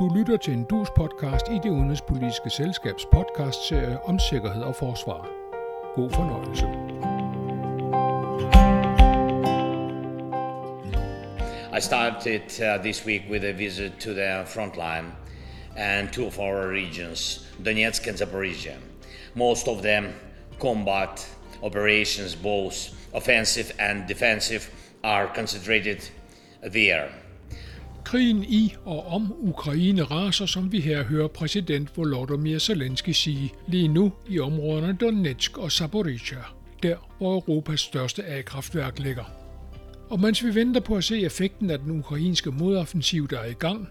Du lytter til en dus podcast i det udenrigspolitiske selskabs om sikkerhed og forsvar. God fornøjelse. I started uh, this week with a visit to the front line and two of our regions, Donetsk and Zaporizhia. Most of them combat operations, both offensive and defensive, are concentrated there. Krigen i og om Ukraine raser, som vi her hører præsident Volodymyr Zelensky sige, lige nu i områderne Donetsk og Zaporizhia, der hvor Europas største A-kraftværk ligger. Og mens vi venter på at se effekten af den ukrainske modoffensiv, der er i gang,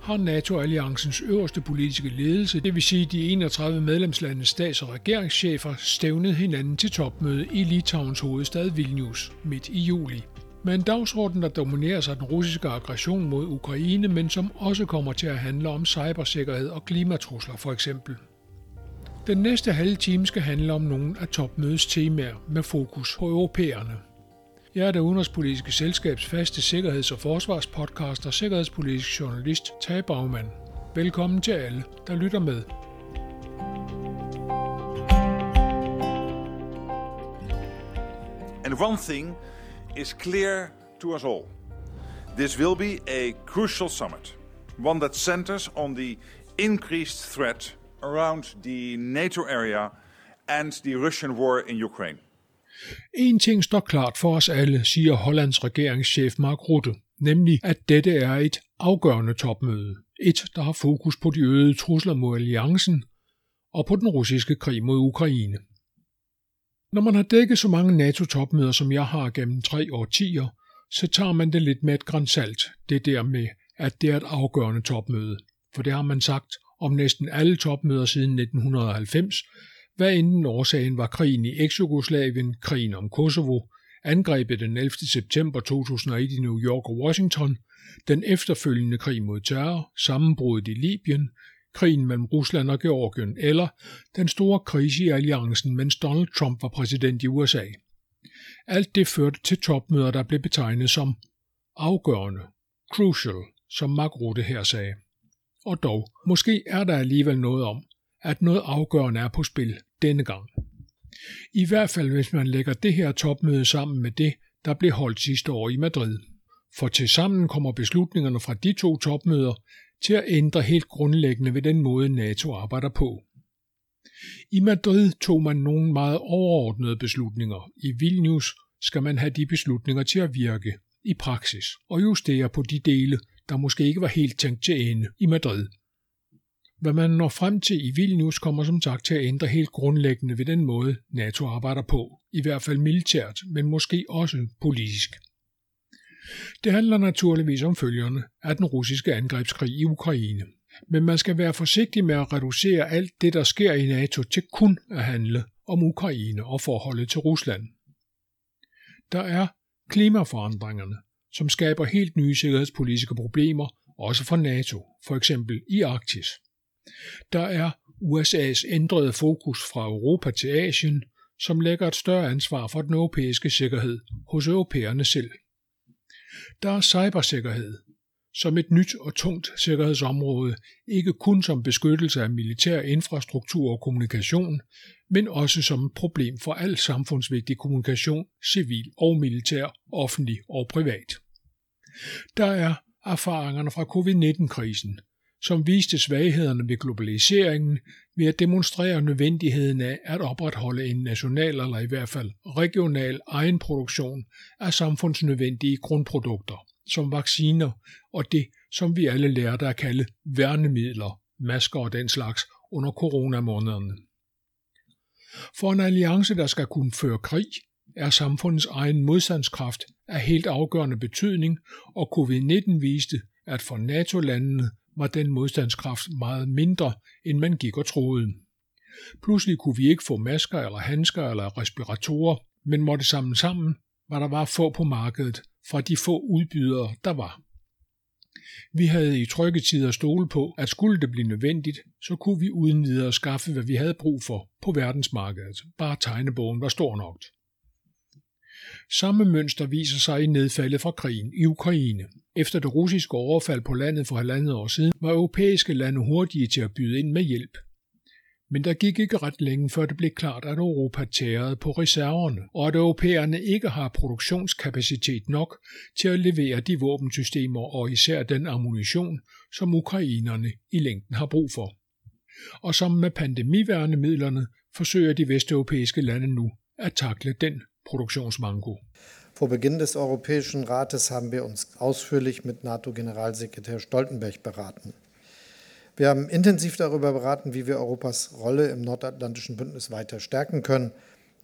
har NATO-alliancens øverste politiske ledelse, det vil sige de 31 medlemslandes stats- og regeringschefer, stævnet hinanden til topmøde i Litauens hovedstad Vilnius midt i juli. Med en dagsorden, der domineres af den russiske aggression mod Ukraine, men som også kommer til at handle om cybersikkerhed og klimatrusler for eksempel. Den næste halve time skal handle om nogle af topmødets temaer med fokus på europæerne. Jeg er det udenrigspolitiske selskabs faste sikkerheds- og forsvarspodcast og sikkerhedspolitisk journalist Tage Bagman. Velkommen til alle, der lytter med. And one thing is clear to us all. This will be a crucial summit, one that centers on the increased threat around the NATO area and the Russian war in Ukraine. En ting står klart for os alle, siger Hollands regeringschef Mark Rutte, nemlig at dette er et afgørende topmøde. Et, der har fokus på de øgede trusler mod alliancen og på den russiske krig mod Ukraine. Når man har dækket så mange NATO-topmøder, som jeg har gennem tre årtier, så tager man det lidt med et grænsalt, det der med, at det er et afgørende topmøde. For det har man sagt om næsten alle topmøder siden 1990, hvad enten årsagen var krigen i Eksjugoslavien, krigen om Kosovo, angrebet den 11. september 2001 i New York og Washington, den efterfølgende krig mod terror, sammenbruddet i Libyen, krigen mellem Rusland og Georgien, eller den store krise i alliancen, mens Donald Trump var præsident i USA. Alt det førte til topmøder, der blev betegnet som afgørende, crucial, som Mark Rutte her sagde. Og dog, måske er der alligevel noget om, at noget afgørende er på spil denne gang. I hvert fald hvis man lægger det her topmøde sammen med det, der blev holdt sidste år i Madrid. For til sammen kommer beslutningerne fra de to topmøder til at ændre helt grundlæggende ved den måde NATO arbejder på. I Madrid tog man nogle meget overordnede beslutninger. I Vilnius skal man have de beslutninger til at virke i praksis og justere på de dele, der måske ikke var helt tænkt til ende i Madrid. Hvad man når frem til i Vilnius kommer som sagt til at ændre helt grundlæggende ved den måde, NATO arbejder på, i hvert fald militært, men måske også politisk. Det handler naturligvis om følgerne af den russiske angrebskrig i Ukraine. Men man skal være forsigtig med at reducere alt det, der sker i NATO, til kun at handle om Ukraine og forholdet til Rusland. Der er klimaforandringerne, som skaber helt nye sikkerhedspolitiske problemer, også for NATO, for eksempel i Arktis. Der er USA's ændrede fokus fra Europa til Asien, som lægger et større ansvar for den europæiske sikkerhed hos europæerne selv. Der er cybersikkerhed, som et nyt og tungt sikkerhedsområde, ikke kun som beskyttelse af militær infrastruktur og kommunikation, men også som et problem for al samfundsvigtig kommunikation, civil og militær, offentlig og privat. Der er erfaringerne fra covid-19-krisen, som viste svaghederne ved globaliseringen ved at demonstrere nødvendigheden af at opretholde en national eller i hvert fald regional egenproduktion af samfundsnødvendige grundprodukter, som vacciner og det, som vi alle lærte at kalde værnemidler, masker og den slags under coronamånederne. For en alliance, der skal kunne føre krig, er samfundets egen modstandskraft af helt afgørende betydning, og covid-19 viste, at for NATO-landene var den modstandskraft meget mindre, end man gik og troede. Pludselig kunne vi ikke få masker eller handsker eller respiratorer, men måtte samle sammen, var der var få på markedet fra de få udbydere, der var. Vi havde i trygge tider stole på, at skulle det blive nødvendigt, så kunne vi uden videre skaffe, hvad vi havde brug for på verdensmarkedet. Bare tegnebogen var stor nok. Samme mønster viser sig i nedfaldet fra krigen i Ukraine – Efter det russiske overfald på landet for halvandet år siden, var europæiske lande hurtige til at byde ind med hjælp. Men der gik ikke ret længe, før det blev klart, at Europa tærede på reserverne, og at europæerne ikke har produktionskapacitet nok til at levere de våbensystemer og især den ammunition, som ukrainerne i længden har brug for. Og som med pandemiværnemidlerne forsøger de vesteuropæiske lande nu at takle den Produktionsmanko. Vor Beginn des Europäischen Rates haben wir uns ausführlich mit NATO-Generalsekretär Stoltenberg beraten. Wir haben intensiv darüber beraten, wie wir Europas Rolle im nordatlantischen Bündnis weiter stärken können.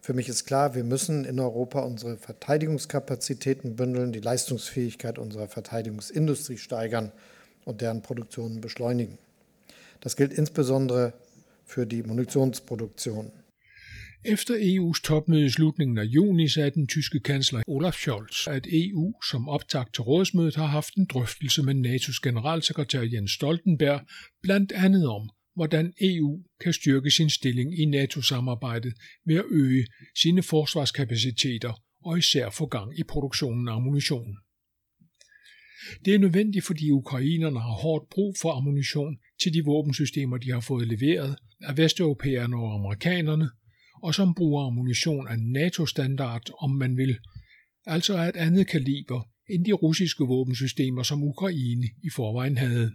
Für mich ist klar, wir müssen in Europa unsere Verteidigungskapazitäten bündeln, die Leistungsfähigkeit unserer Verteidigungsindustrie steigern und deren Produktion beschleunigen. Das gilt insbesondere für die Munitionsproduktion. Efter EU's topmøde i slutningen af juni sagde den tyske kansler Olaf Scholz, at EU som optakt til rådsmødet har haft en drøftelse med NATO's generalsekretær Jens Stoltenberg, blandt andet om, hvordan EU kan styrke sin stilling i NATO-samarbejdet ved at øge sine forsvarskapaciteter og især få gang i produktionen af ammunition. Det er nødvendigt, fordi ukrainerne har hårdt brug for ammunition til de våbensystemer, de har fået leveret af vesteuropæerne og amerikanerne, og som bruger ammunition af NATO-standard, om man vil, altså af et andet kaliber end de russiske våbensystemer, som Ukraine i forvejen havde.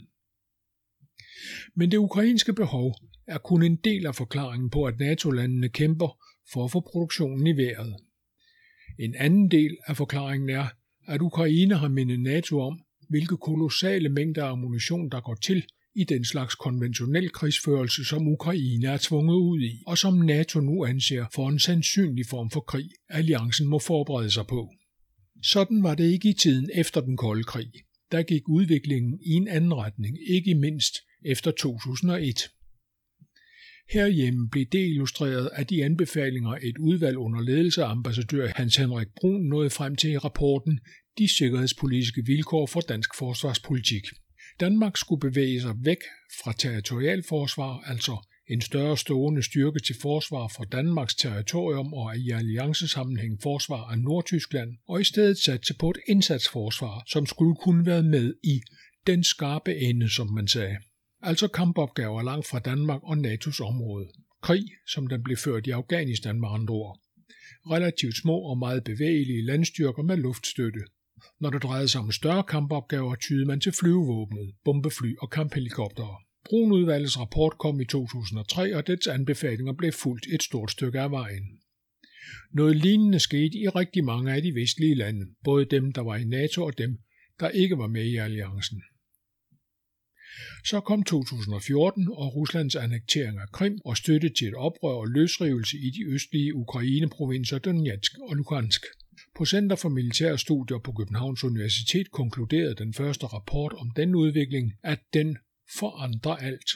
Men det ukrainske behov er kun en del af forklaringen på, at NATO-landene kæmper for at få produktionen i vejret. En anden del af forklaringen er, at Ukraine har mindet NATO om, hvilke kolossale mængder af ammunition, der går til i den slags konventionel krigsførelse, som Ukraine er tvunget ud i, og som NATO nu anser for en sandsynlig form for krig, alliancen må forberede sig på. Sådan var det ikke i tiden efter den kolde krig. Der gik udviklingen i en anden retning, ikke mindst efter 2001. Herhjemme blev det illustreret af de anbefalinger, et udvalg under ledelse af ambassadør Hans Henrik Brun nåede frem til i rapporten De sikkerhedspolitiske vilkår for dansk forsvarspolitik. Danmark skulle bevæge sig væk fra territorialforsvar, altså en større stående styrke til forsvar for Danmarks territorium og i alliancesammenhæng forsvar af Nordtyskland, og i stedet satse på et indsatsforsvar, som skulle kunne være med i den skarpe ende, som man sagde. Altså kampopgaver langt fra Danmark og NATO's område. Krig, som den blev ført i Afghanistan med andre ord. Relativt små og meget bevægelige landstyrker med luftstøtte, når det drejede sig om større kampopgaver, tyede man til flyvevåbnet, bombefly og kamphelikoptere. Brunudvalgets rapport kom i 2003, og dets anbefalinger blev fuldt et stort stykke af vejen. Noget lignende skete i rigtig mange af de vestlige lande, både dem, der var i NATO og dem, der ikke var med i alliancen. Så kom 2014 og Ruslands annektering af Krim og støtte til et oprør og løsrivelse i de østlige Ukraine-provinser Donetsk og Lugansk. På Center for Militære Studier på Københavns Universitet konkluderede den første rapport om den udvikling, at den forandrer alt,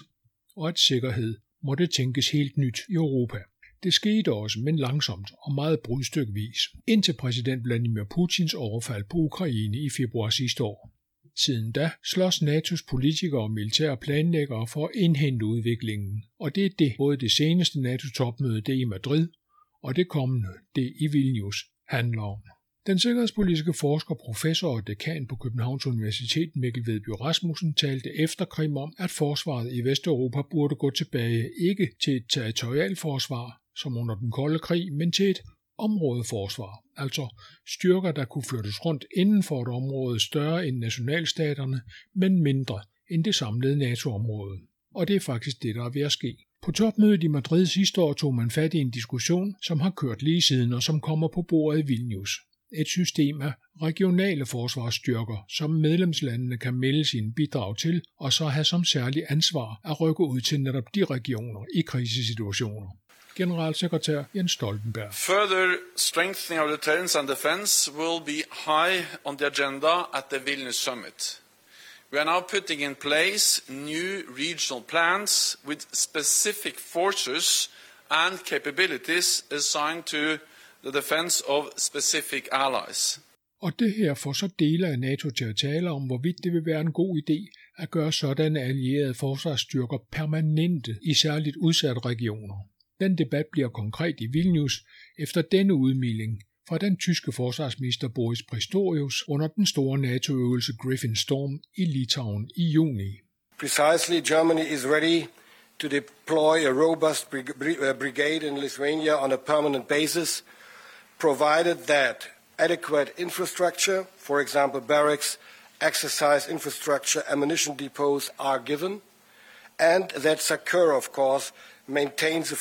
og at sikkerhed måtte tænkes helt nyt i Europa. Det skete også, men langsomt og meget brudstykvis, indtil præsident Vladimir Putins overfald på Ukraine i februar sidste år. Siden da slås NATO's politikere og militære planlæggere for at indhente udviklingen, og det er det både det seneste NATO-topmøde det i Madrid og det kommende det i Vilnius handler om. Den sikkerhedspolitiske forsker, professor og dekan på Københavns Universitet Mikkel Vedby Rasmussen talte efter Krim om, at forsvaret i Vesteuropa burde gå tilbage ikke til et territorialforsvar, som under den kolde krig, men til et områdeforsvar, altså styrker, der kunne flyttes rundt inden for et område større end nationalstaterne, men mindre end det samlede NATO-område. Og det er faktisk det, der er ved at ske. På topmødet i Madrid sidste år tog man fat i en diskussion, som har kørt lige siden og som kommer på bordet i Vilnius. Et system af regionale forsvarsstyrker, som medlemslandene kan melde sine bidrag til, og så have som særlig ansvar at rykke ud til netop de regioner i krisesituationer. Generalsekretær Jens Stoltenberg. Further strengthening of deterrence and defense will be high on the agenda at the Vilnius summit. We are now putting in place new regional plans with specific forces and capabilities assigned to the defense of specific allies. Og det her får så dele af NATO til at tale om, hvorvidt det vil være en god idé at gøre sådanne allierede forsvarsstyrker permanente i særligt udsatte regioner. Den debat bliver konkret i Vilnius efter denne udmelding fra den tyske forsvarsminister Boris Pistorius under den store NATO-øvelse Griffin Storm i Litauen i juni. Precisely, Germany is ready to deploy a robust uh, brigade in Lithuania on a permanent basis, provided that adequate infrastructure, for example barracks, exercise infrastructure, ammunition depots are given, and that SACUR, of course, maintains the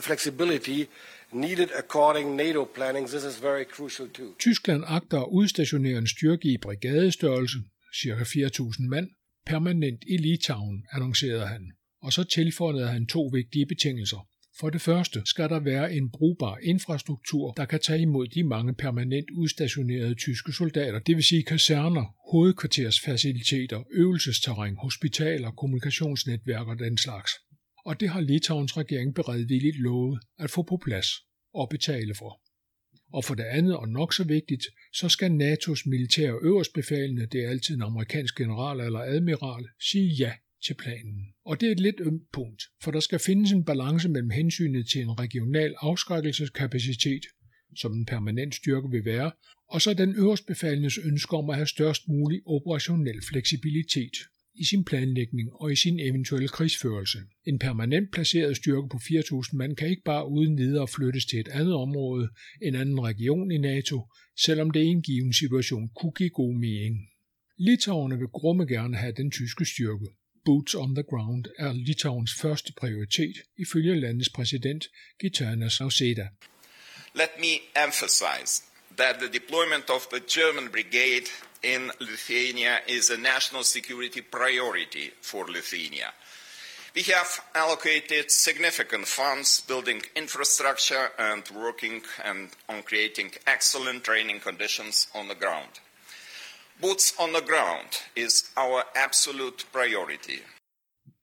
flexibility needed according NATO planning. This is very crucial too. Tyskland agter at udstationere en styrke i brigadestørrelse, ca. 4.000 mand, permanent i Litauen, annoncerede han. Og så tilføjede han to vigtige betingelser. For det første skal der være en brugbar infrastruktur, der kan tage imod de mange permanent udstationerede tyske soldater, det vil sige kaserner, hovedkvartersfaciliteter, øvelsesterræn, hospitaler, kommunikationsnetværk og den slags. Og det har Litauens regering beredvilligt lovet at få på plads og betale for. Og for det andet, og nok så vigtigt, så skal NATO's militære øverstbefalende, det er altid en amerikansk general eller admiral, sige ja til planen. Og det er et lidt ømt punkt, for der skal findes en balance mellem hensynet til en regional afskrækkelseskapacitet, som en permanent styrke vil være, og så den øverstbefalendes ønske om at have størst mulig operationel fleksibilitet i sin planlægning og i sin eventuelle krigsførelse. En permanent placeret styrke på 4.000 mand kan ikke bare uden videre flyttes til et andet område, en anden region i NATO, selvom det i en given situation kunne give god mening. Litauerne vil grumme gerne have den tyske styrke, Boots on the ground er Litauens første prioritet, ifølge landets præsident Gitanas Nausėda. Let me emphasize that the deployment of the German brigade in Lithuania is a national security priority for Lithuania. We have allocated significant funds building infrastructure and working and on creating excellent training conditions on the ground. Boots on the ground is our absolute priority.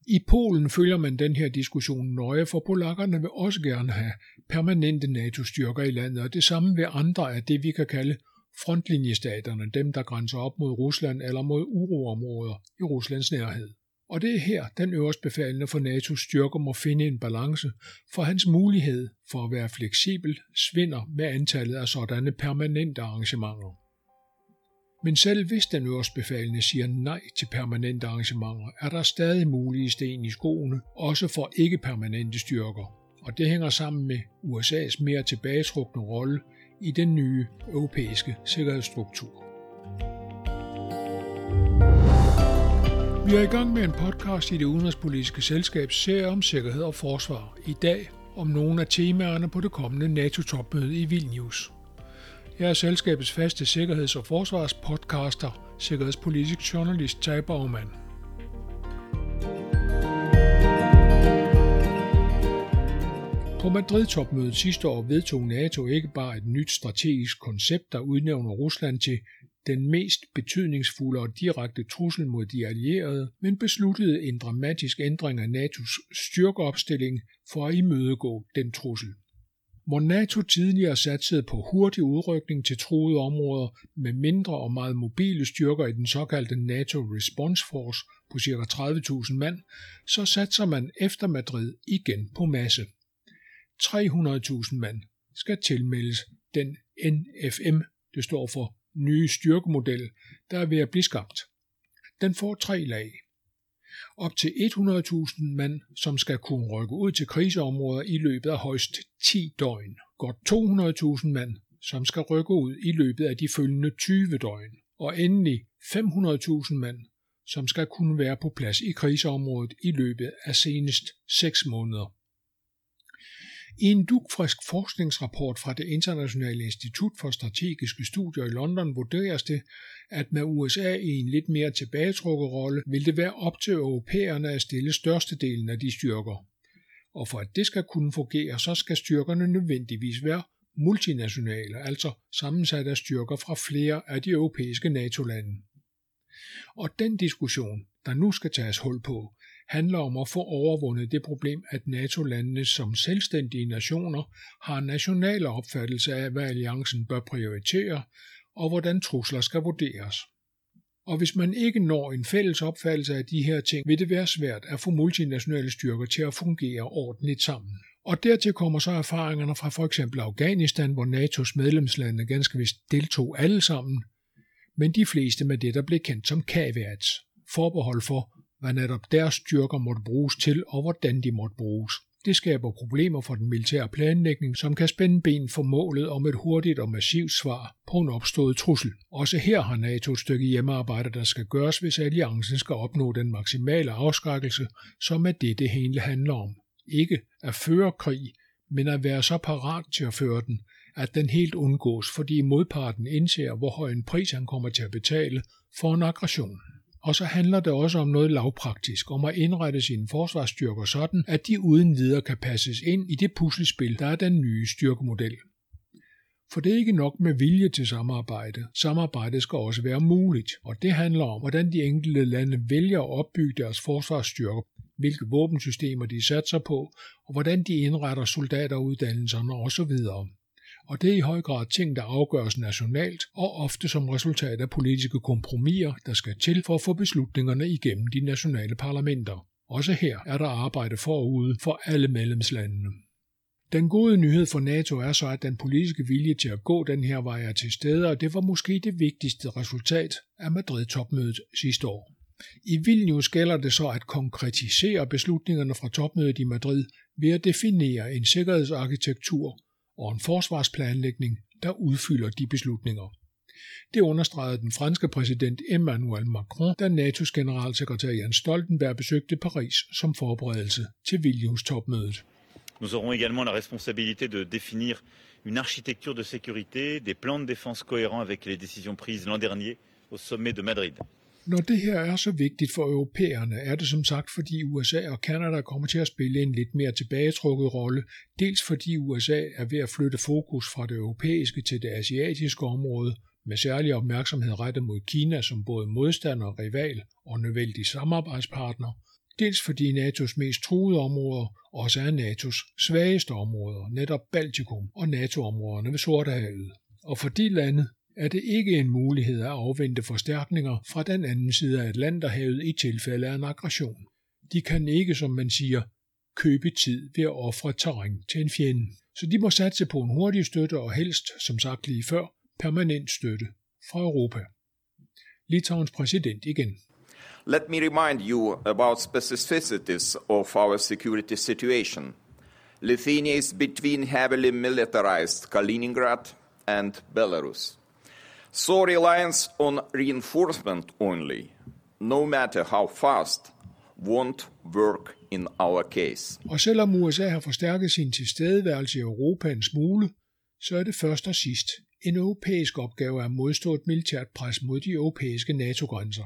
I Polen følger man den her diskussion nøje, for polakkerne vil også gerne have permanente NATO-styrker i landet, og det samme ved andre af det, vi kan kalde frontlinjestaterne, dem der grænser op mod Rusland eller mod uroområder i Ruslands nærhed. Og det er her, den øverstbefalende for NATO's styrker må finde en balance, for hans mulighed for at være fleksibel svinder med antallet af sådanne permanente arrangementer. Men selv hvis den øverstbefalende siger nej til permanente arrangementer, er der stadig mulige sten i skoene, også for ikke-permanente styrker. Og det hænger sammen med USA's mere tilbagetrukne rolle i den nye europæiske sikkerhedsstruktur. Vi er i gang med en podcast i det udenrigspolitiske selskabs serie om sikkerhed og forsvar. I dag om nogle af temaerne på det kommende NATO-topmøde i Vilnius. Jeg er selskabets faste sikkerheds- og forsvarspodcaster, sikkerhedspolitisk journalist Tej Baumann. På Madrid-topmødet sidste år vedtog NATO ikke bare et nyt strategisk koncept, der udnævner Rusland til den mest betydningsfulde og direkte trussel mod de allierede, men besluttede en dramatisk ændring af NATO's styrkeopstilling for at imødegå den trussel. Hvor NATO tidligere satsede på hurtig udrykning til truede områder med mindre og meget mobile styrker i den såkaldte NATO Response Force på ca. 30.000 mand, så satser man efter Madrid igen på masse. 300.000 mand skal tilmeldes den NFM, det står for nye styrkemodel, der er ved at blive skabt. Den får tre lag op til 100.000 mand, som skal kunne rykke ud til kriseområder i løbet af højst 10 døgn. Godt 200.000 mand, som skal rykke ud i løbet af de følgende 20 døgn. Og endelig 500.000 mand, som skal kunne være på plads i kriseområdet i løbet af senest 6 måneder. I en dugfrisk forskningsrapport fra det Internationale Institut for Strategiske Studier i London vurderes det, at med USA i en lidt mere tilbagetrukket rolle, vil det være op til europæerne at stille størstedelen af de styrker. Og for at det skal kunne fungere, så skal styrkerne nødvendigvis være multinationale, altså sammensat af styrker fra flere af de europæiske NATO-lande. Og den diskussion, der nu skal tages hul på, handler om at få overvundet det problem, at NATO-landene som selvstændige nationer har nationale opfattelse af, hvad alliancen bør prioritere, og hvordan trusler skal vurderes. Og hvis man ikke når en fælles opfattelse af de her ting, vil det være svært at få multinationale styrker til at fungere ordentligt sammen. Og dertil kommer så erfaringerne fra for eksempel Afghanistan, hvor NATO's medlemslande ganske vist deltog alle sammen, men de fleste med det, der blev kendt som caveats, forbehold for, hvad netop deres styrker måtte bruges til og hvordan de måtte bruges. Det skaber problemer for den militære planlægning, som kan spænde ben for målet om et hurtigt og massivt svar på en opstået trussel. Også her har NATO et stykke hjemmearbejde, der skal gøres, hvis alliancen skal opnå den maksimale afskrækkelse, som er det, det hele handler om. Ikke at føre krig, men at være så parat til at føre den, at den helt undgås, fordi modparten indser, hvor høj en pris han kommer til at betale for en aggression. Og så handler det også om noget lavpraktisk, om at indrette sine forsvarsstyrker sådan, at de uden videre kan passes ind i det puslespil, der er den nye styrkemodel. For det er ikke nok med vilje til samarbejde. Samarbejde skal også være muligt, og det handler om, hvordan de enkelte lande vælger at opbygge deres forsvarsstyrker, hvilke våbensystemer de satser på, og hvordan de indretter soldateruddannelserne osv og det er i høj grad ting, der afgøres nationalt og ofte som resultat af politiske kompromiser, der skal til for at få beslutningerne igennem de nationale parlamenter. Også her er der arbejde forude for alle medlemslandene. Den gode nyhed for NATO er så, at den politiske vilje til at gå den her vej er til stede, og det var måske det vigtigste resultat af Madrid-topmødet sidste år. I Vilnius gælder det så at konkretisere beslutningerne fra topmødet i Madrid ved at definere en sikkerhedsarkitektur, og en forsvarsplanlægning, der udfylder de beslutninger. Det understregede den franske præsident Emmanuel Macron, da NATO's generalsekretær Jens Stoltenberg besøgte Paris som forberedelse til Vilnius-topmødet. Nous aurons également la responsabilité de définir une architecture de sécurité, des plans de défense cohérents avec les décisions prises l'an dernier au sommet de Madrid. Når det her er så vigtigt for europæerne, er det som sagt, fordi USA og Kanada kommer til at spille en lidt mere tilbagetrukket rolle, dels fordi USA er ved at flytte fokus fra det europæiske til det asiatiske område, med særlig opmærksomhed rettet mod Kina som både modstander, rival og nødvendig samarbejdspartner, dels fordi NATO's mest truede områder også er NATO's svageste områder, netop Baltikum og NATO-områderne ved Sortehavet. Og for de lande er det ikke en mulighed at afvente forstærkninger fra den anden side af Atlanterhavet i tilfælde af en aggression. De kan ikke, som man siger, købe tid ved at ofre terræn til en fjende. Så de må satse på en hurtig støtte og helst, som sagt lige før, permanent støtte fra Europa. Litauens præsident igen. Let me remind you about specificities of our security situation. Lithuania is between heavily militarized Kaliningrad and Belarus. So reliance on reinforcement only, no matter how fast, won't work in our case. Og selvom USA har forstærket sin tilstedeværelse i Europa en smule, så er det først og sidst en europæisk opgave at modstå et militært pres mod de europæiske NATO-grænser.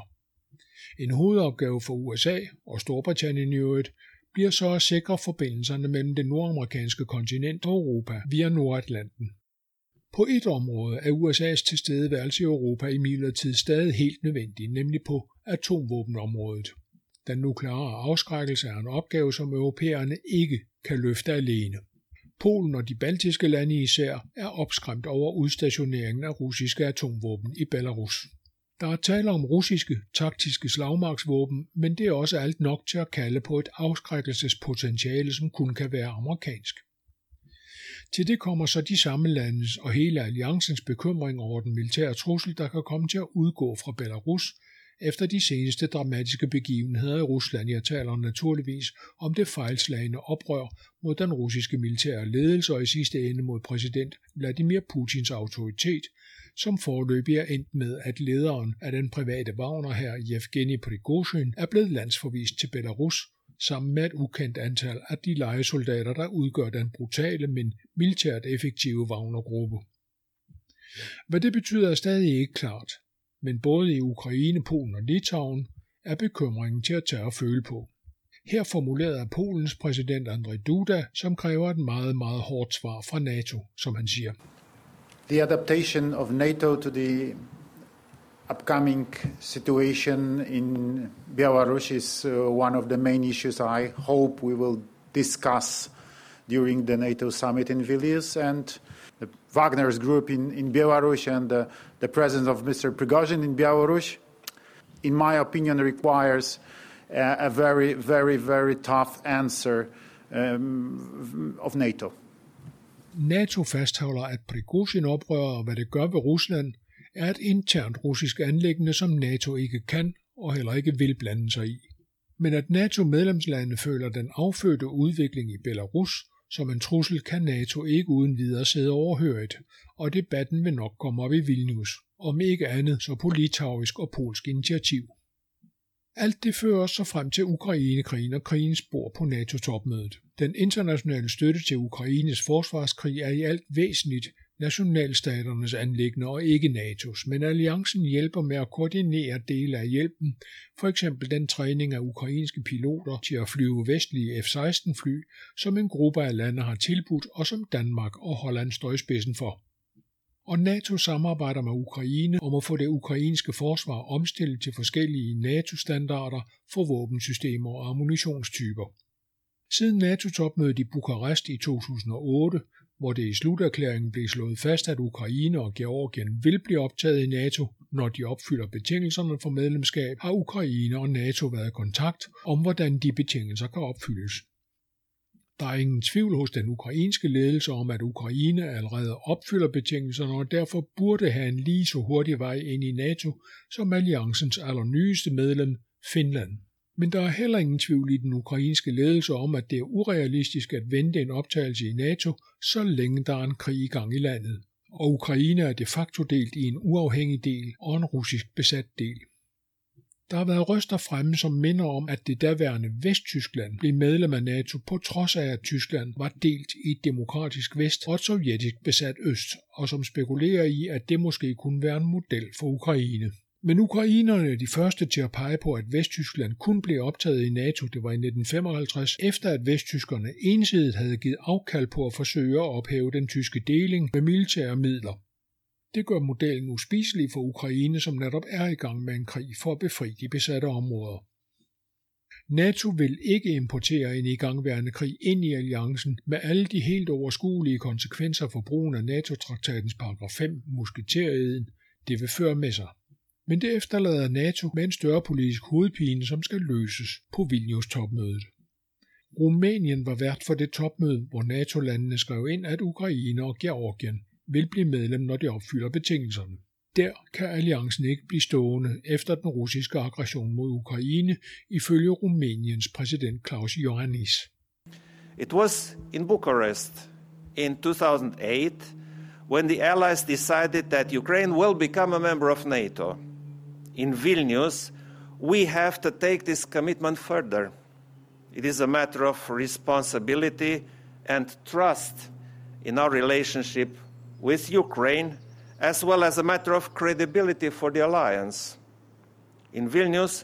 En hovedopgave for USA og Storbritannien i øvrigt bliver så at sikre forbindelserne mellem det nordamerikanske kontinent og Europa via Nordatlanten. På et område er USA's tilstedeværelse i Europa imidlertid stadig helt nødvendig, nemlig på atomvåbenområdet. Den nukleare afskrækkelse er en opgave, som europæerne ikke kan løfte alene. Polen og de baltiske lande især er opskræmt over udstationeringen af russiske atomvåben i Belarus. Der er tale om russiske taktiske slagmarksvåben, men det er også alt nok til at kalde på et afskrækkelsespotentiale, som kun kan være amerikansk. Til det kommer så de samme landes og hele alliancens bekymring over den militære trussel, der kan komme til at udgå fra Belarus efter de seneste dramatiske begivenheder i Rusland. Jeg taler naturligvis om det fejlslagende oprør mod den russiske militære ledelse og i sidste ende mod præsident Vladimir Putins autoritet, som forløbig er endt med, at lederen af den private Wagner her, Yevgeny Prigozhin, er blevet landsforvist til Belarus sammen med et ukendt antal af de lejesoldater, der udgør den brutale, men militært effektive Wagner-gruppe. Hvad det betyder er stadig ikke klart, men både i Ukraine, Polen og Litauen er bekymringen til at tage og føle på. Her formuleret af Polens præsident Andrzej Duda, som kræver et meget, meget hårdt svar fra NATO, som han siger. The adaptation of NATO to the upcoming situation in Belarus is uh, one of the main issues I hope we will discuss during the NATO summit in Vilnius. And the Wagner's group in, in Belarus and the, the presence of Mr. Prigozhin in Belarus in my opinion, requires a, a very, very, very tough answer um, of NATO. NATO fastholder, at Prigozhin-oprøret og hvad det gør ved Rusland, er et internt russisk anlæggende, som NATO ikke kan og heller ikke vil blande sig i. Men at NATO-medlemslandene føler den affødte udvikling i Belarus som en trussel, kan NATO ikke uden videre sidde overhørigt, og debatten vil nok komme op i Vilnius, om ikke andet så på litauisk og polsk initiativ. Alt det fører så frem til Ukraine-krigen og krigens spor på NATO-topmødet. Den internationale støtte til Ukraines forsvarskrig er i alt væsentligt nationalstaternes anlæggende og ikke NATO's, men alliancen hjælper med at koordinere dele af hjælpen, for eksempel den træning af ukrainske piloter til at flyve vestlige F-16-fly, som en gruppe af lande har tilbudt og som Danmark og Holland står i spidsen for og NATO samarbejder med Ukraine om at få det ukrainske forsvar omstillet til forskellige NATO-standarder for våbensystemer og ammunitionstyper. Siden NATO-topmødet i Bukarest i 2008, hvor det i sluterklæringen blev slået fast, at Ukraine og Georgien vil blive optaget i NATO, når de opfylder betingelserne for medlemskab, har Ukraine og NATO været i kontakt om, hvordan de betingelser kan opfyldes. Der er ingen tvivl hos den ukrainske ledelse om, at Ukraine allerede opfylder betingelserne og derfor burde have en lige så hurtig vej ind i NATO som alliancens allernyeste medlem, Finland. Men der er heller ingen tvivl i den ukrainske ledelse om, at det er urealistisk at vente en optagelse i NATO, så længe der er en krig i gang i landet. Og Ukraine er de facto delt i en uafhængig del og en russisk besat del. Der har været røster fremme, som minder om, at det daværende Vesttyskland blev medlem af NATO på trods af, at Tyskland var delt i et demokratisk vest og et sovjetisk besat øst, og som spekulerer i, at det måske kunne være en model for Ukraine. Men ukrainerne er de første til at pege på, at Vesttyskland kun blev optaget i NATO, det var i 1955, efter at vesttyskerne ensidigt havde givet afkald på at forsøge at ophæve den tyske deling med militære midler. Det gør modellen uspiselig for Ukraine, som netop er i gang med en krig for at befri de besatte områder. NATO vil ikke importere en igangværende krig ind i alliancen med alle de helt overskuelige konsekvenser for brugen af NATO-traktatens paragraf 5, musketeriet, det vil føre med sig. Men det efterlader NATO med en større politisk hovedpine, som skal løses på Vilnius-topmødet. Rumænien var vært for det topmøde, hvor NATO-landene skrev ind, at Ukraine og Georgien vil blive medlem, når de opfylder betingelserne. Der kan alliancen ikke blive stående efter den russiske aggression mod Ukraine, ifølge Rumæniens præsident Klaus Iohannis. It was in Bucharest in 2008 when the Allies decided that Ukraine will become a member of NATO. In Vilnius, we have to take this commitment further. It is a matter of responsibility and trust in our relationship with Ukraine, as well as a matter of credibility for the alliance. In Vilnius,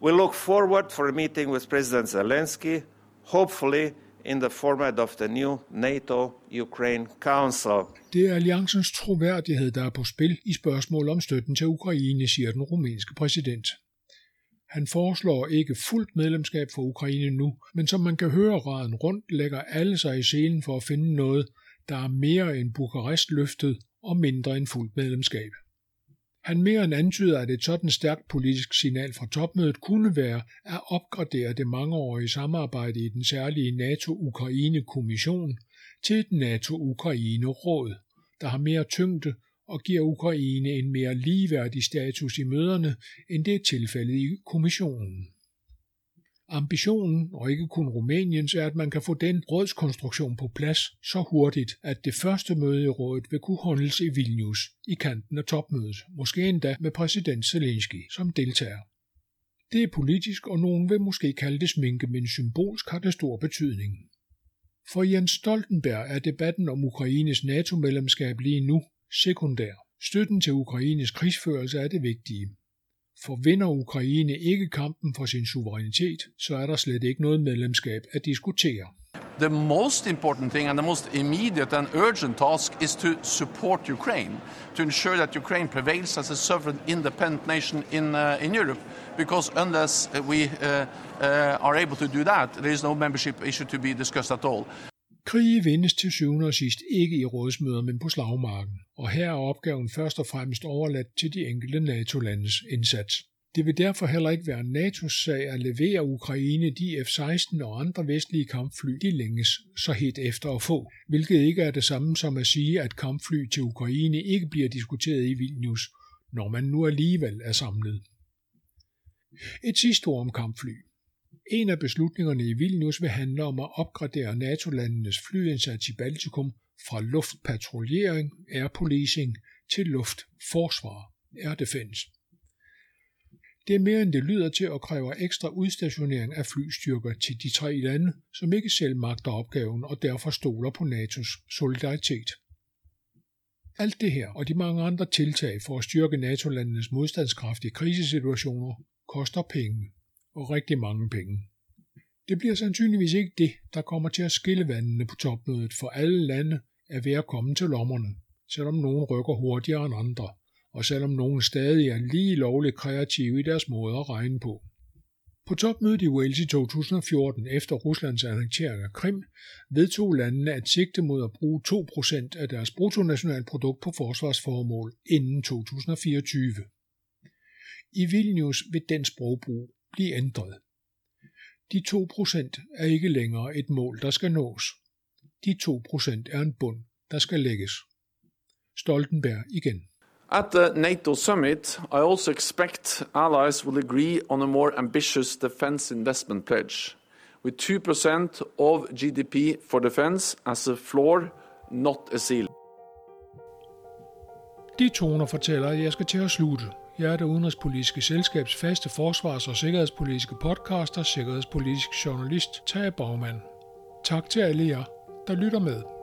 we look forward for a meeting with President Zelensky, hopefully in the format of the new NATO-Ukraine Council. Det er alliancens troværdighed, der er på spil i spørgsmål om støtten til Ukraine, siger den rumænske præsident. Han foreslår ikke fuldt medlemskab for Ukraine nu, men som man kan høre raden rundt, lægger alle sig i selen for at finde noget, der er mere end Bukarest løftet og mindre end fuldt medlemskab. Han mere end antyder, at et sådan stærkt politisk signal fra topmødet kunne være at opgradere det mangeårige samarbejde i den særlige NATO-Ukraine-kommission til et NATO-Ukraine-råd, der har mere tyngde og giver Ukraine en mere ligeværdig status i møderne, end det er tilfældet i kommissionen. Ambitionen, og ikke kun Rumæniens, er, at man kan få den rådskonstruktion på plads så hurtigt, at det første møde i rådet vil kunne holdes i Vilnius, i kanten af topmødet, måske endda med præsident Zelensky som deltager. Det er politisk, og nogen vil måske kalde det sminke, men symbolsk har det stor betydning. For Jens Stoltenberg er debatten om Ukraines NATO-medlemskab lige nu sekundær. Støtten til Ukraines krigsførelse er det vigtige. For vinder Ukraine ikke kampen for sin suverænitet, så er der slet ikke noget medlemskab at diskutere. The most important thing and the most immediate and urgent task is to support Ukraine, to ensure that Ukraine prevails as a sovereign, independent nation in, uh, in Europe. Because unless we uh, uh, are able to do that, there is no membership issue to be discussed at all. Krige vindes til syvende og sidst ikke i rådsmøder, men på slagmarken, og her er opgaven først og fremmest overladt til de enkelte NATO-landes indsats. Det vil derfor heller ikke være NATO's sag at levere Ukraine de F-16 og andre vestlige kampfly, de længes så helt efter at få, hvilket ikke er det samme som at sige, at kampfly til Ukraine ikke bliver diskuteret i Vilnius, når man nu alligevel er samlet. Et sidste ord om kampfly. En af beslutningerne i Vilnius vil handle om at opgradere NATO-landenes flyindsats i Baltikum fra luftpatruljering, air policing, til luftforsvar, air defense. Det er mere end det lyder til at kræve ekstra udstationering af flystyrker til de tre lande, som ikke selv magter opgaven og derfor stoler på NATO's solidaritet. Alt det her og de mange andre tiltag for at styrke NATO-landenes modstandskraft i krisesituationer koster penge, og rigtig mange penge. Det bliver sandsynligvis ikke det, der kommer til at skille vandene på topmødet, for alle lande er ved at komme til lommerne, selvom nogen rykker hurtigere end andre og selvom nogen stadig er lige lovligt kreative i deres måde at regne på. På topmødet i Wales i 2014 efter Ruslands annektering af Krim vedtog landene at sigte mod at bruge 2% af deres bruttonationalprodukt på forsvarsformål inden 2024. I Vilnius vil den sprogbrug blive ændret. De 2% er ikke længere et mål, der skal nås. De 2% er en bund, der skal lægges. Stoltenberg igen. At the NATO summit, I also expect allies will agree on a more ambitious defense investment pledge, with 2% of GDP for defense as a floor, not a ceiling. De toner fortæller, at jeg skal til at slutte. Jeg er det udenrigspolitiske selskabs faste forsvars- og sikkerhedspolitiske podcaster, sikkerhedspolitisk journalist Tage Bagman. Tak til alle jer, der lytter med.